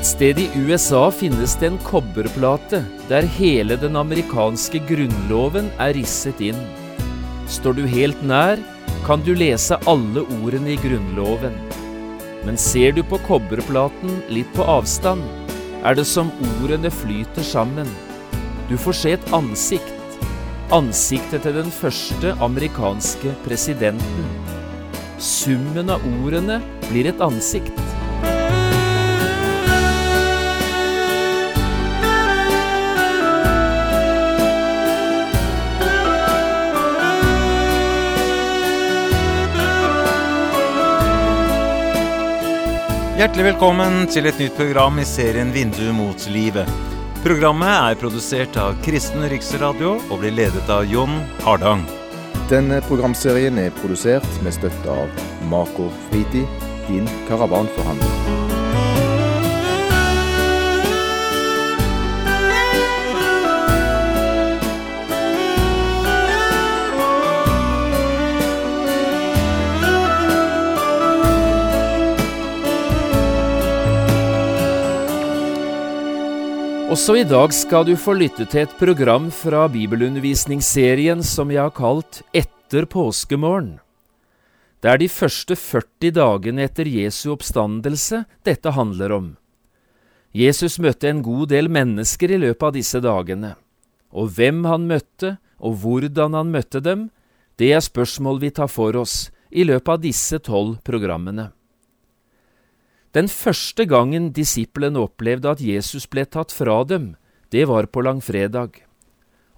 Et sted i USA finnes det en kobberplate der hele den amerikanske grunnloven er risset inn. Står du helt nær, kan du lese alle ordene i Grunnloven. Men ser du på kobberplaten litt på avstand, er det som ordene flyter sammen. Du får se et ansikt. Ansiktet til den første amerikanske presidenten. Summen av ordene blir et ansikt. Hjertelig velkommen til et nytt program i serien Vindu mot livet. Programmet er produsert av Kristen Riksradio og blir ledet av Jon Hardang. Denne programserien er produsert med støtte av Mako Fritid, din karavanforhandler. Også i dag skal du få lytte til et program fra bibelundervisningsserien som jeg har kalt Etter påskemorgen. Det er de første 40 dagene etter Jesu oppstandelse dette handler om. Jesus møtte en god del mennesker i løpet av disse dagene, og hvem han møtte, og hvordan han møtte dem, det er spørsmål vi tar for oss i løpet av disse tolv programmene. Den første gangen disiplene opplevde at Jesus ble tatt fra dem, det var på langfredag,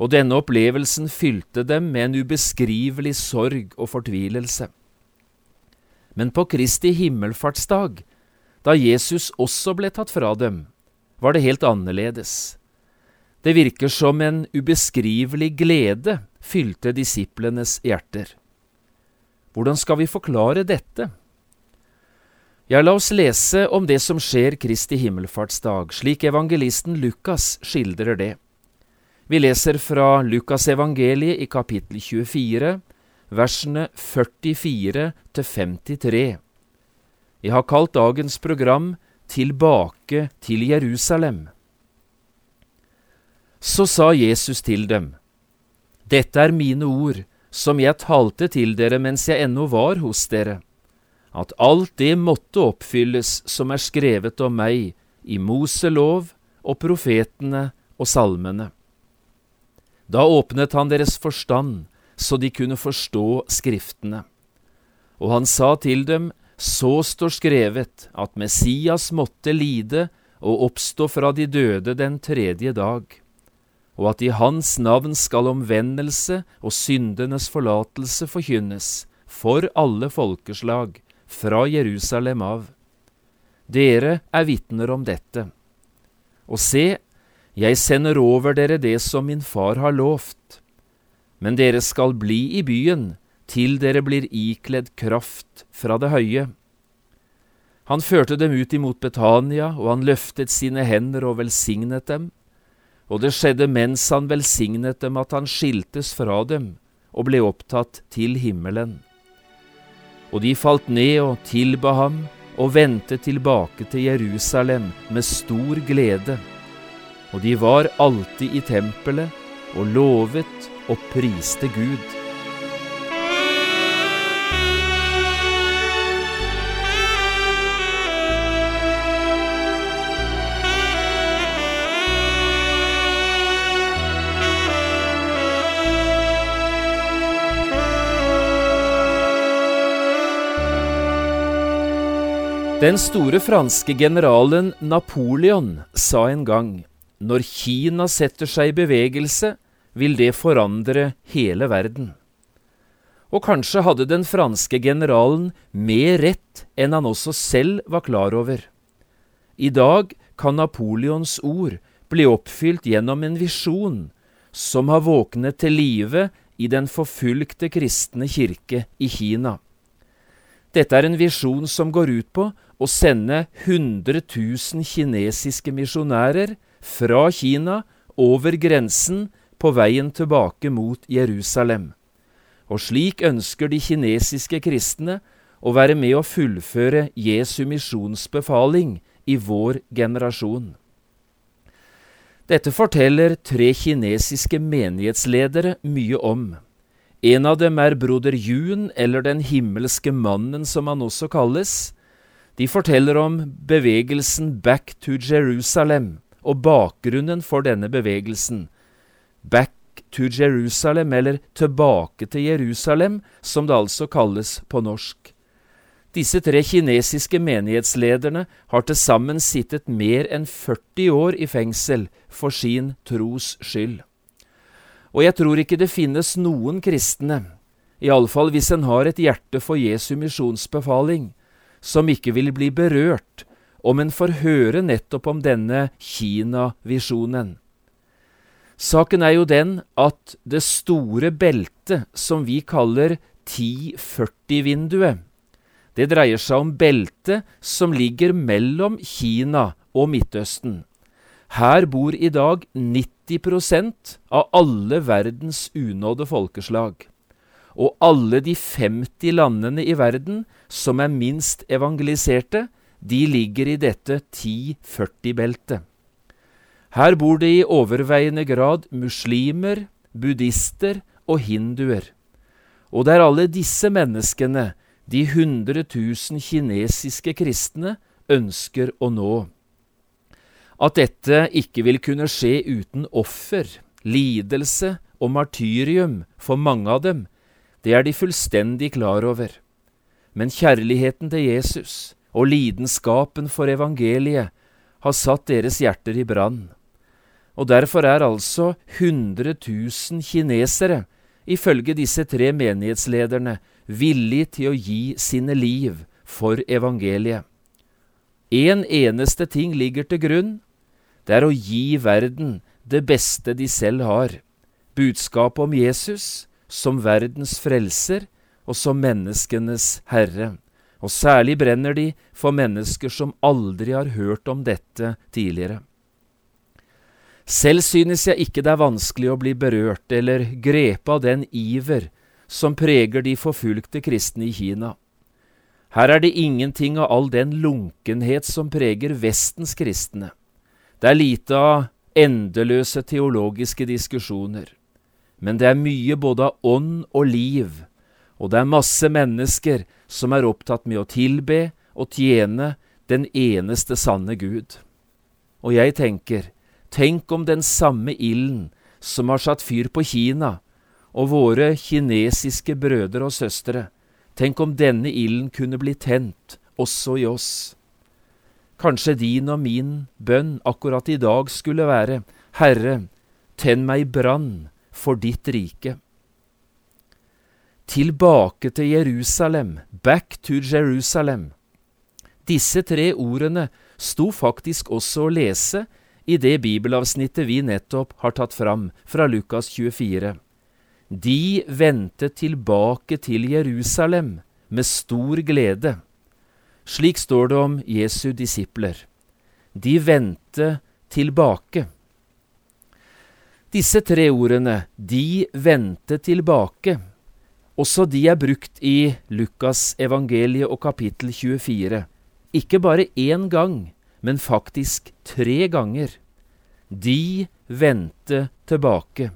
og denne opplevelsen fylte dem med en ubeskrivelig sorg og fortvilelse. Men på Kristi himmelfartsdag, da Jesus også ble tatt fra dem, var det helt annerledes. Det virker som en ubeskrivelig glede fylte disiplenes hjerter. Hvordan skal vi forklare dette? Ja, la oss lese om det som skjer Kristi himmelfartsdag, slik evangelisten Lukas skildrer det. Vi leser fra Lukasevangeliet i kapittel 24, versene 44 til 53. Jeg har kalt dagens program Tilbake til Jerusalem. Så sa Jesus til dem, Dette er mine ord, som jeg talte til dere mens jeg ennå var hos dere at alt det måtte oppfylles som er skrevet om meg i Moselov og profetene og salmene. Da åpnet han deres forstand, så de kunne forstå Skriftene. Og han sa til dem, så står skrevet at Messias måtte lide og oppstå fra de døde den tredje dag, og at i hans navn skal omvendelse og syndenes forlatelse forkynnes for alle folkeslag, fra Jerusalem av. Dere er vitner om dette. Og se, jeg sender over dere det som min far har lovt. Men dere skal bli i byen til dere blir ikledd kraft fra det høye. Han førte dem ut imot Betania, og han løftet sine hender og velsignet dem. Og det skjedde mens han velsignet dem at han skiltes fra dem og ble opptatt til himmelen. Og de falt ned og tilba ham og vendte tilbake til Jerusalem med stor glede. Og de var alltid i tempelet og lovet og priste Gud. Den store franske generalen Napoleon sa en gang når Kina setter seg i bevegelse, vil det forandre hele verden. Og kanskje hadde den franske generalen mer rett enn han også selv var klar over. I dag kan Napoleons ord bli oppfylt gjennom en visjon som har våknet til live i den forfulgte kristne kirke i Kina. Dette er en visjon som går ut på å sende 100 000 kinesiske misjonærer fra Kina over grensen på veien tilbake mot Jerusalem. Og slik ønsker de kinesiske kristne å være med å fullføre Jesu misjonsbefaling i vår generasjon. Dette forteller tre kinesiske menighetsledere mye om. En av dem er broder Jun, eller Den himmelske mannen, som han også kalles. De forteller om bevegelsen Back to Jerusalem og bakgrunnen for denne bevegelsen. Back to Jerusalem, eller Tilbake til Jerusalem, som det altså kalles på norsk. Disse tre kinesiske menighetslederne har til sammen sittet mer enn 40 år i fengsel for sin tros skyld. Og jeg tror ikke det finnes noen kristne, iallfall hvis en har et hjerte for Jesu misjonsbefaling, som ikke vil bli berørt om en får høre nettopp om denne Kina-visjonen. Saken er jo den at det store beltet som vi kaller 1040-vinduet, det dreier seg om beltet som ligger mellom Kina og Midtøsten. Her bor i dag 90% av alle verdens unådde folkeslag. Og alle de 50 landene i verden som er minst evangeliserte, de ligger i dette 10-40-beltet. Her bor det i overveiende grad muslimer, buddhister og hinduer. Og det er alle disse menneskene de 100 000 kinesiske kristne ønsker å nå at dette ikke vil kunne skje uten offer, lidelse og martyrium for mange av dem, det er de fullstendig klar over. Men kjærligheten til Jesus og lidenskapen for evangeliet har satt deres hjerter i brann. Og derfor er altså 100 000 kinesere, ifølge disse tre menighetslederne, villig til å gi sine liv for evangeliet. En eneste ting ligger til grunn, det er å gi verden det beste de selv har, budskapet om Jesus som verdens frelser og som menneskenes herre. Og særlig brenner de for mennesker som aldri har hørt om dette tidligere. Selv synes jeg ikke det er vanskelig å bli berørt eller grepet av den iver som preger de forfulgte kristne i Kina. Her er det ingenting av all den lunkenhet som preger Vestens kristne. Det er lite av endeløse teologiske diskusjoner, men det er mye både av ånd og liv, og det er masse mennesker som er opptatt med å tilbe og tjene den eneste sanne Gud. Og jeg tenker, tenk om den samme ilden som har satt fyr på Kina og våre kinesiske brødre og søstre, tenk om denne ilden kunne bli tent også i oss. Kanskje din og min bønn akkurat i dag skulle være, Herre, tenn meg i brann for ditt rike. Tilbake til Jerusalem, back to Jerusalem. Disse tre ordene sto faktisk også å lese i det bibelavsnittet vi nettopp har tatt fram, fra Lukas 24. De vendte tilbake til Jerusalem med stor glede. Slik står det om Jesu disipler. De vendte tilbake. Disse tre ordene, de vendte tilbake, også de er brukt i Lukas evangeliet og kapittel 24. Ikke bare én gang, men faktisk tre ganger. De vendte tilbake.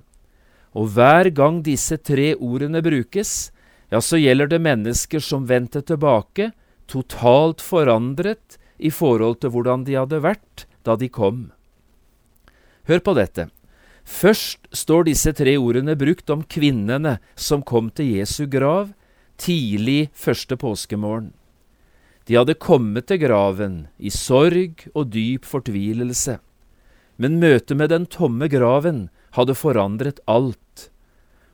Og hver gang disse tre ordene brukes, ja, så gjelder det mennesker som vendte tilbake, totalt forandret i forhold til hvordan de hadde vært da de kom. Hør på dette. Først står disse tre ordene brukt om kvinnene som kom til Jesu grav tidlig første påskemorgen. De hadde kommet til graven i sorg og dyp fortvilelse, men møtet med den tomme graven hadde forandret alt,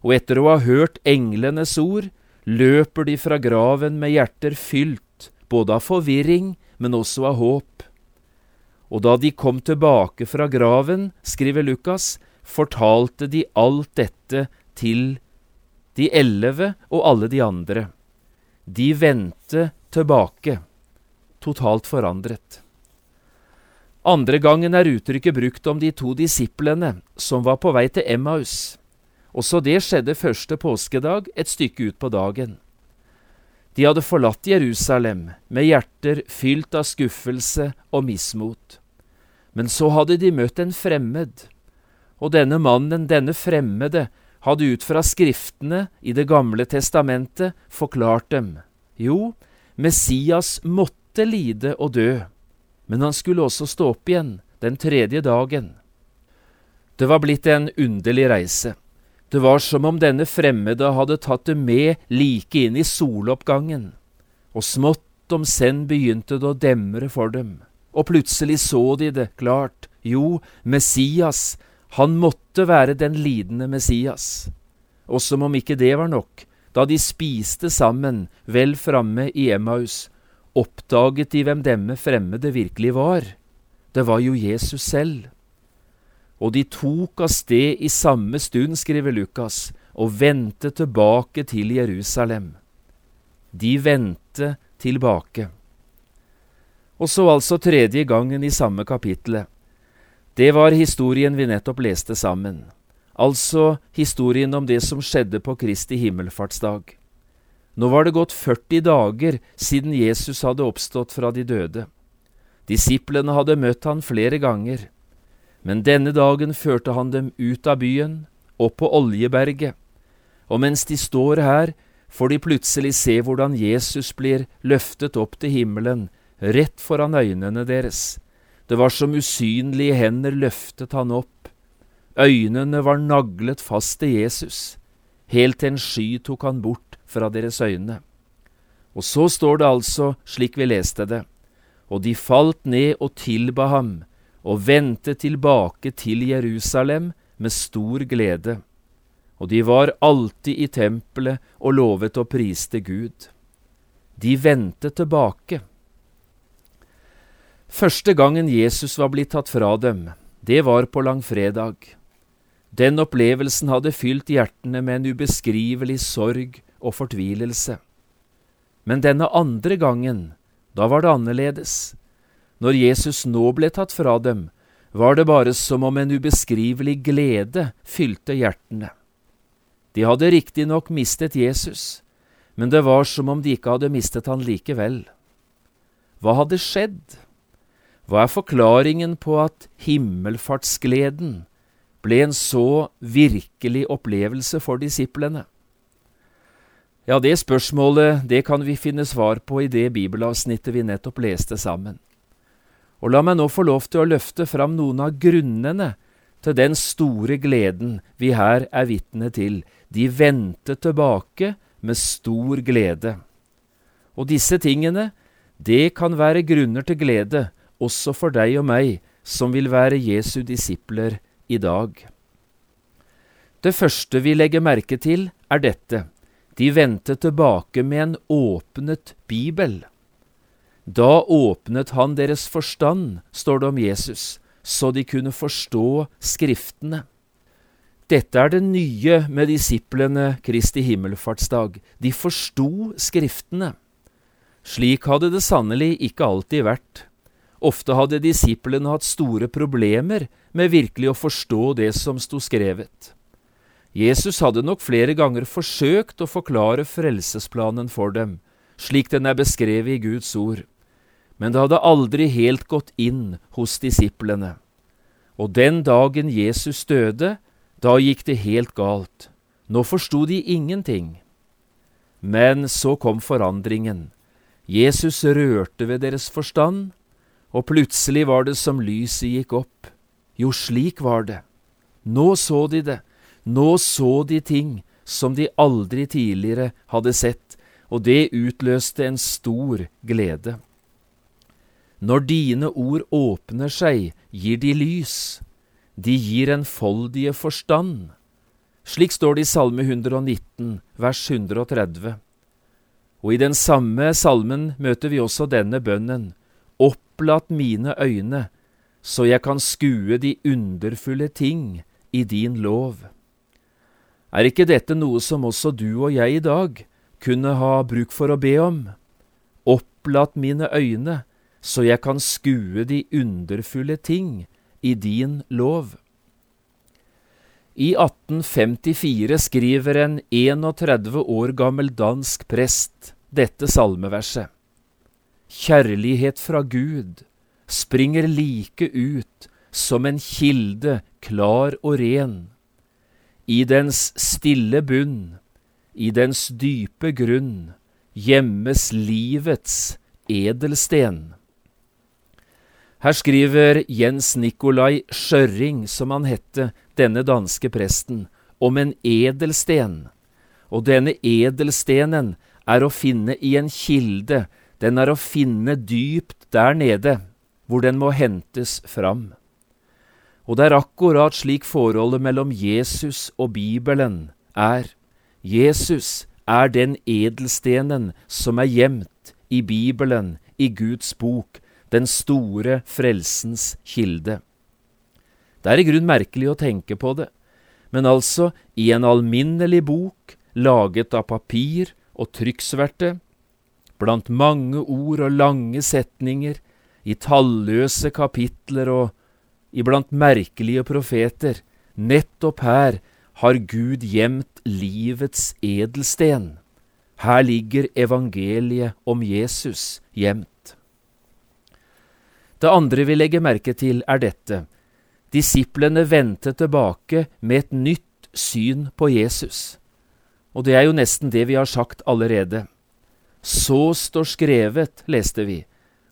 og etter å ha hørt englenes ord løper de fra graven med hjerter fylt både av forvirring, men også av håp. Og da de kom tilbake fra graven, skriver Lukas, fortalte de alt dette til de elleve og alle de andre. De vendte tilbake, totalt forandret. Andre gangen er uttrykket brukt om de to disiplene som var på vei til Emmaus. Også det skjedde første påskedag et stykke ut på dagen. De hadde forlatt Jerusalem med hjerter fylt av skuffelse og mismot. Men så hadde de møtt en fremmed, og denne mannen, denne fremmede, hadde ut fra Skriftene i Det gamle testamentet forklart dem. Jo, Messias måtte lide og dø, men han skulle også stå opp igjen den tredje dagen. Det var blitt en underlig reise. Det var som om denne fremmede hadde tatt det med like inn i soloppgangen, og smått om senn begynte det å demre for dem, og plutselig så de det klart, jo, Messias, han måtte være den lidende Messias. Og som om ikke det var nok, da de spiste sammen vel framme i Emmaus, oppdaget de hvem demme fremmede virkelig var. Det var jo Jesus selv. Og de tok av sted i samme stund, skriver Lukas, og vendte tilbake til Jerusalem. De vendte tilbake. Og så altså tredje gangen i samme kapittelet. Det var historien vi nettopp leste sammen, altså historien om det som skjedde på Kristi himmelfartsdag. Nå var det gått 40 dager siden Jesus hadde oppstått fra de døde. Disiplene hadde møtt han flere ganger, men denne dagen førte han dem ut av byen, opp på Oljeberget, og mens de står her, får de plutselig se hvordan Jesus blir løftet opp til himmelen, rett foran øynene deres. Det var som usynlige hender løftet han opp. Øynene var naglet fast til Jesus. Helt til en sky tok han bort fra deres øyne. Og så står det altså slik vi leste det, og de falt ned og tilba ham, og vendte tilbake til Jerusalem med stor glede. Og de var alltid i tempelet og lovet og priste Gud. De vendte tilbake. Første gangen Jesus var blitt tatt fra dem, det var på langfredag. Den opplevelsen hadde fylt hjertene med en ubeskrivelig sorg og fortvilelse. Men denne andre gangen, da var det annerledes. Når Jesus nå ble tatt fra dem, var det bare som om en ubeskrivelig glede fylte hjertene. De hadde riktignok mistet Jesus, men det var som om de ikke hadde mistet han likevel. Hva hadde skjedd? Hva er forklaringen på at himmelfartsgleden ble en så virkelig opplevelse for disiplene? Ja, det spørsmålet det kan vi finne svar på i det bibelavsnittet vi nettopp leste sammen. Og la meg nå få lov til å løfte fram noen av grunnene til den store gleden vi her er vitne til. De vendte tilbake med stor glede. Og disse tingene, det kan være grunner til glede også for deg og meg som vil være Jesu disipler i dag. Det første vi legger merke til, er dette. De vendte tilbake med en åpnet bibel. Da åpnet han deres forstand, står det om Jesus, så de kunne forstå Skriftene. Dette er det nye med disiplene Kristi himmelfartsdag. De forsto Skriftene. Slik hadde det sannelig ikke alltid vært. Ofte hadde disiplene hatt store problemer med virkelig å forstå det som sto skrevet. Jesus hadde nok flere ganger forsøkt å forklare frelsesplanen for dem, slik den er beskrevet i Guds ord, men det hadde aldri helt gått inn hos disiplene. Og den dagen Jesus døde, da gikk det helt galt. Nå forsto de ingenting. Men så kom forandringen. Jesus rørte ved deres forstand, og plutselig var det som lyset gikk opp. Jo, slik var det. Nå så de det, nå så de ting som de aldri tidligere hadde sett, og det utløste en stor glede. Når dine ord åpner seg, gir de lys, de gir enfoldige forstand. Slik står det i Salme 119, vers 130. Og i den samme salmen møter vi også denne bønnen opplat mine øyne, så jeg kan skue de underfulle ting i din lov. Er ikke dette noe som også du og jeg i dag kunne ha bruk for å be om? Opplat mine øyne, så jeg kan skue de underfulle ting i din lov. I 1854 skriver en 31 år gammel dansk prest dette salmeverset. Kjærlighet fra Gud springer like ut som en kilde klar og ren. I dens stille bunn, i dens dype grunn, gjemmes livets edelsten. Her skriver Jens Nikolai Skjørring, som han hette, denne danske presten, om en edelsten. Og denne edelstenen er å finne i en kilde, den er å finne dypt der nede, hvor den må hentes fram. Og det er akkurat slik forholdet mellom Jesus og Bibelen er. Jesus er den edelstenen som er gjemt i Bibelen, i Guds bok, den store frelsens kilde. Det er i grunn merkelig å tenke på det, men altså, i en alminnelig bok, laget av papir og trykksverte, blant mange ord og lange setninger, i talløse kapitler og iblant merkelige profeter, nettopp her har Gud gjemt livets edelsten. Her ligger evangeliet om Jesus gjemt. Det andre vi legger merke til, er dette. Disiplene vendte tilbake med et nytt syn på Jesus. Og det er jo nesten det vi har sagt allerede. Så står skrevet, leste vi,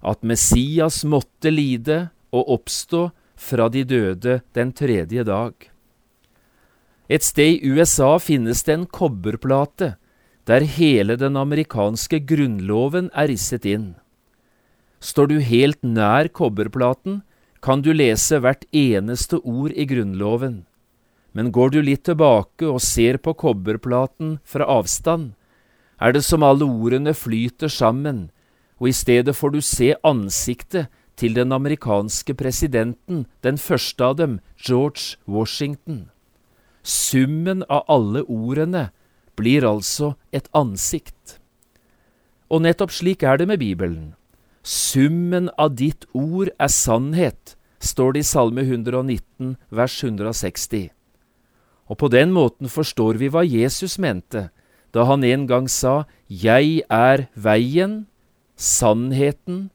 at Messias måtte lide og oppstå fra de døde den tredje dag. Et sted i USA finnes det en kobberplate der hele den amerikanske grunnloven er risset inn. Står du helt nær kobberplaten, kan du lese hvert eneste ord i Grunnloven, men går du litt tilbake og ser på kobberplaten fra avstand, er det som alle ordene flyter sammen, og i stedet får du se ansiktet til den amerikanske presidenten, den første av dem, George Washington. Summen av alle ordene blir altså et ansikt. Og nettopp slik er det med Bibelen. Summen av ditt ord er sannhet, står det i Salme 119, vers 160. Og på den måten forstår vi hva Jesus mente da han en gang sa Jeg er veien, sannheten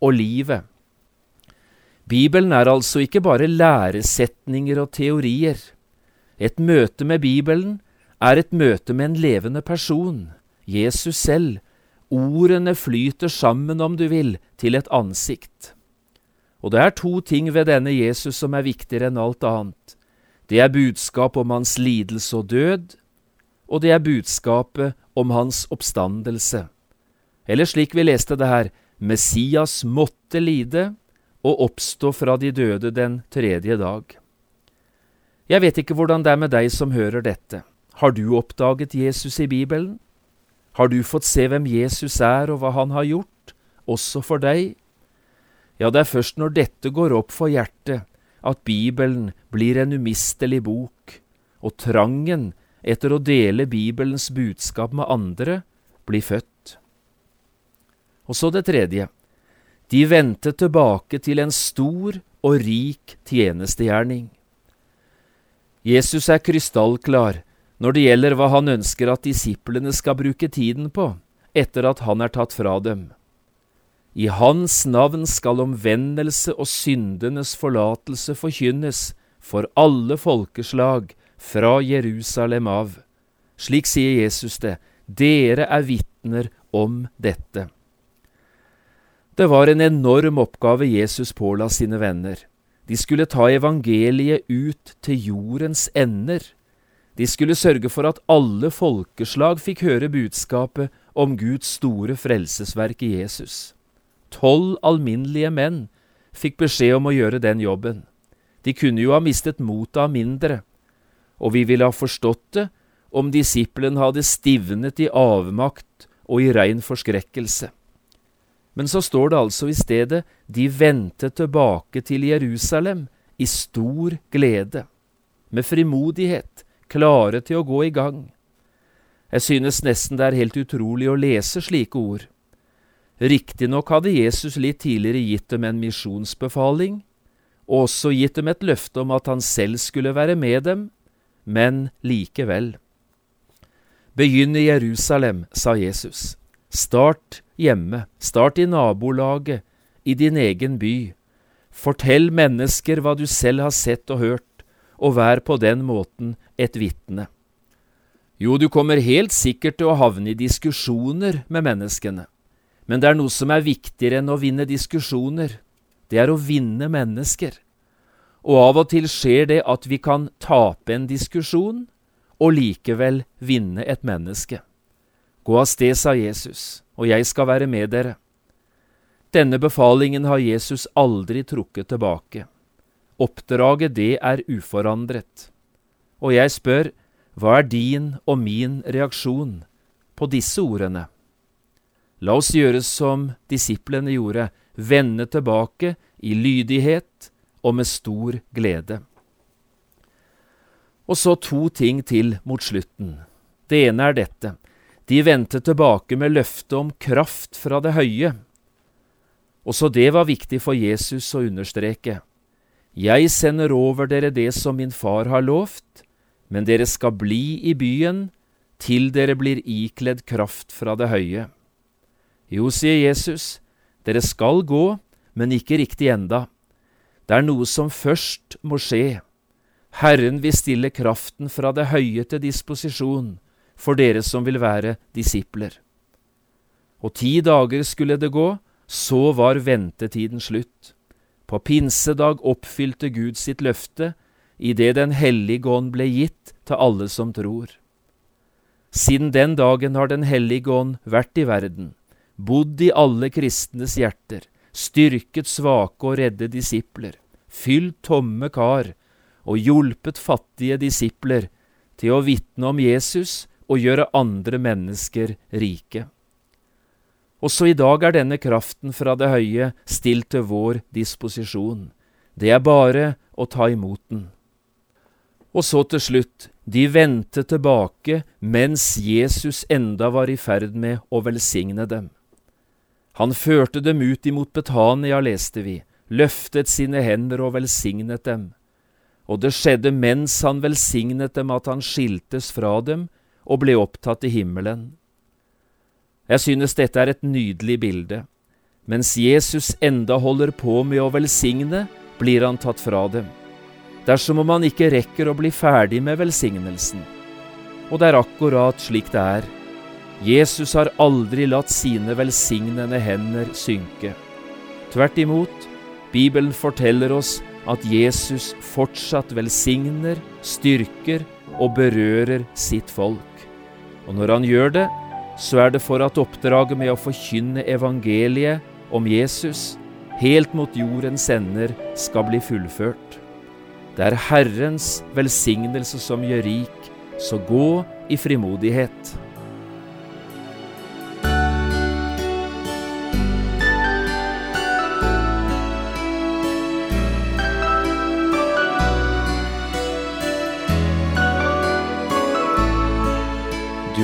og livet. Bibelen er altså ikke bare læresetninger og teorier. Et møte med Bibelen er et møte med en levende person, Jesus selv. Ordene flyter sammen, om du vil, til et ansikt. Og det er to ting ved denne Jesus som er viktigere enn alt annet. Det er budskap om hans lidelse og død, og det er budskapet om hans oppstandelse. Eller slik vi leste det her, Messias måtte lide, og oppstå fra de døde den tredje dag. Jeg vet ikke hvordan det er med deg som hører dette. Har du oppdaget Jesus i Bibelen? Har du fått se hvem Jesus er og hva han har gjort, også for deg? Ja, det er først når dette går opp for hjertet, at Bibelen blir en umistelig bok, og trangen etter å dele Bibelens budskap med andre blir født. Og så det tredje. De vendte tilbake til en stor og rik tjenestegjerning. Jesus er krystallklar når det gjelder hva han ønsker at disiplene skal bruke tiden på etter at han er tatt fra dem. I Hans navn skal omvendelse og syndenes forlatelse forkynnes for alle folkeslag fra Jerusalem av. Slik sier Jesus det, dere er vitner om dette. Det var en enorm oppgave Jesus påla sine venner. De skulle ta evangeliet ut til jordens ender. De skulle sørge for at alle folkeslag fikk høre budskapet om Guds store frelsesverk i Jesus. Tolv alminnelige menn fikk beskjed om å gjøre den jobben. De kunne jo ha mistet motet av mindre, og vi ville ha forstått det om disippelen hadde stivnet i avmakt og i rein forskrekkelse. Men så står det altså i stedet de vendte tilbake til Jerusalem i stor glede, med frimodighet, klare til å gå i gang. Jeg synes nesten det er helt utrolig å lese slike ord. Riktignok hadde Jesus litt tidligere gitt dem en misjonsbefaling, og også gitt dem et løfte om at han selv skulle være med dem, men likevel. Begynn i Jerusalem, sa Jesus. Start hjemme, start i nabolaget, i din egen by. Fortell mennesker hva du selv har sett og hørt, og vær på den måten et vitne. Jo, du kommer helt sikkert til å havne i diskusjoner med menneskene, men det er noe som er viktigere enn å vinne diskusjoner. Det er å vinne mennesker. Og av og til skjer det at vi kan tape en diskusjon og likevel vinne et menneske. Gå av sted, sa Jesus, og jeg skal være med dere. Denne befalingen har Jesus aldri trukket tilbake. Oppdraget, det er uforandret. Og jeg spør, hva er din og min reaksjon på disse ordene? La oss gjøre som disiplene gjorde, vende tilbake i lydighet og med stor glede. Og så to ting til mot slutten. Det ene er dette. De vendte tilbake med løftet om kraft fra det høye. Også det var viktig for Jesus å understreke. Jeg sender over dere det som min far har lovt, men dere skal bli i byen til dere blir ikledd kraft fra det høye. Jo, sier Jesus, dere skal gå, men ikke riktig enda. Det er noe som først må skje. Herren vil stille kraften fra det høye til disposisjon for dere som vil være disipler. Og ti dager skulle det gå, så var ventetiden slutt. På pinsedag oppfylte Gud sitt løfte idet Den hellige ånd ble gitt til alle som tror. Siden den dagen har Den hellige ånd vært i verden, bodd i alle kristnes hjerter, styrket svake og redde disipler, fylt tomme kar og hjulpet fattige disipler til å vitne om Jesus og gjøre andre mennesker rike. Også i dag er denne kraften fra det høye stilt til vår disposisjon. Det er bare å ta imot den. Og så til slutt, de vendte tilbake mens Jesus enda var i ferd med å velsigne dem. Han førte dem ut imot Betania, leste vi, løftet sine hender og velsignet dem. Og det skjedde mens han velsignet dem at han skiltes fra dem og ble opptatt i himmelen. Jeg synes dette er et nydelig bilde. Mens Jesus enda holder på med å velsigne, blir han tatt fra dem. Det er som om han ikke rekker å bli ferdig med velsignelsen. Og det er akkurat slik det er. Jesus har aldri latt sine velsignende hender synke. Tvert imot, Bibelen forteller oss at Jesus fortsatt velsigner, styrker og berører sitt folk. Og når han gjør det, så er det for at oppdraget med å forkynne evangeliet om Jesus helt mot jordens ender skal bli fullført. Det er Herrens velsignelse som gjør rik, så gå i frimodighet.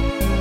you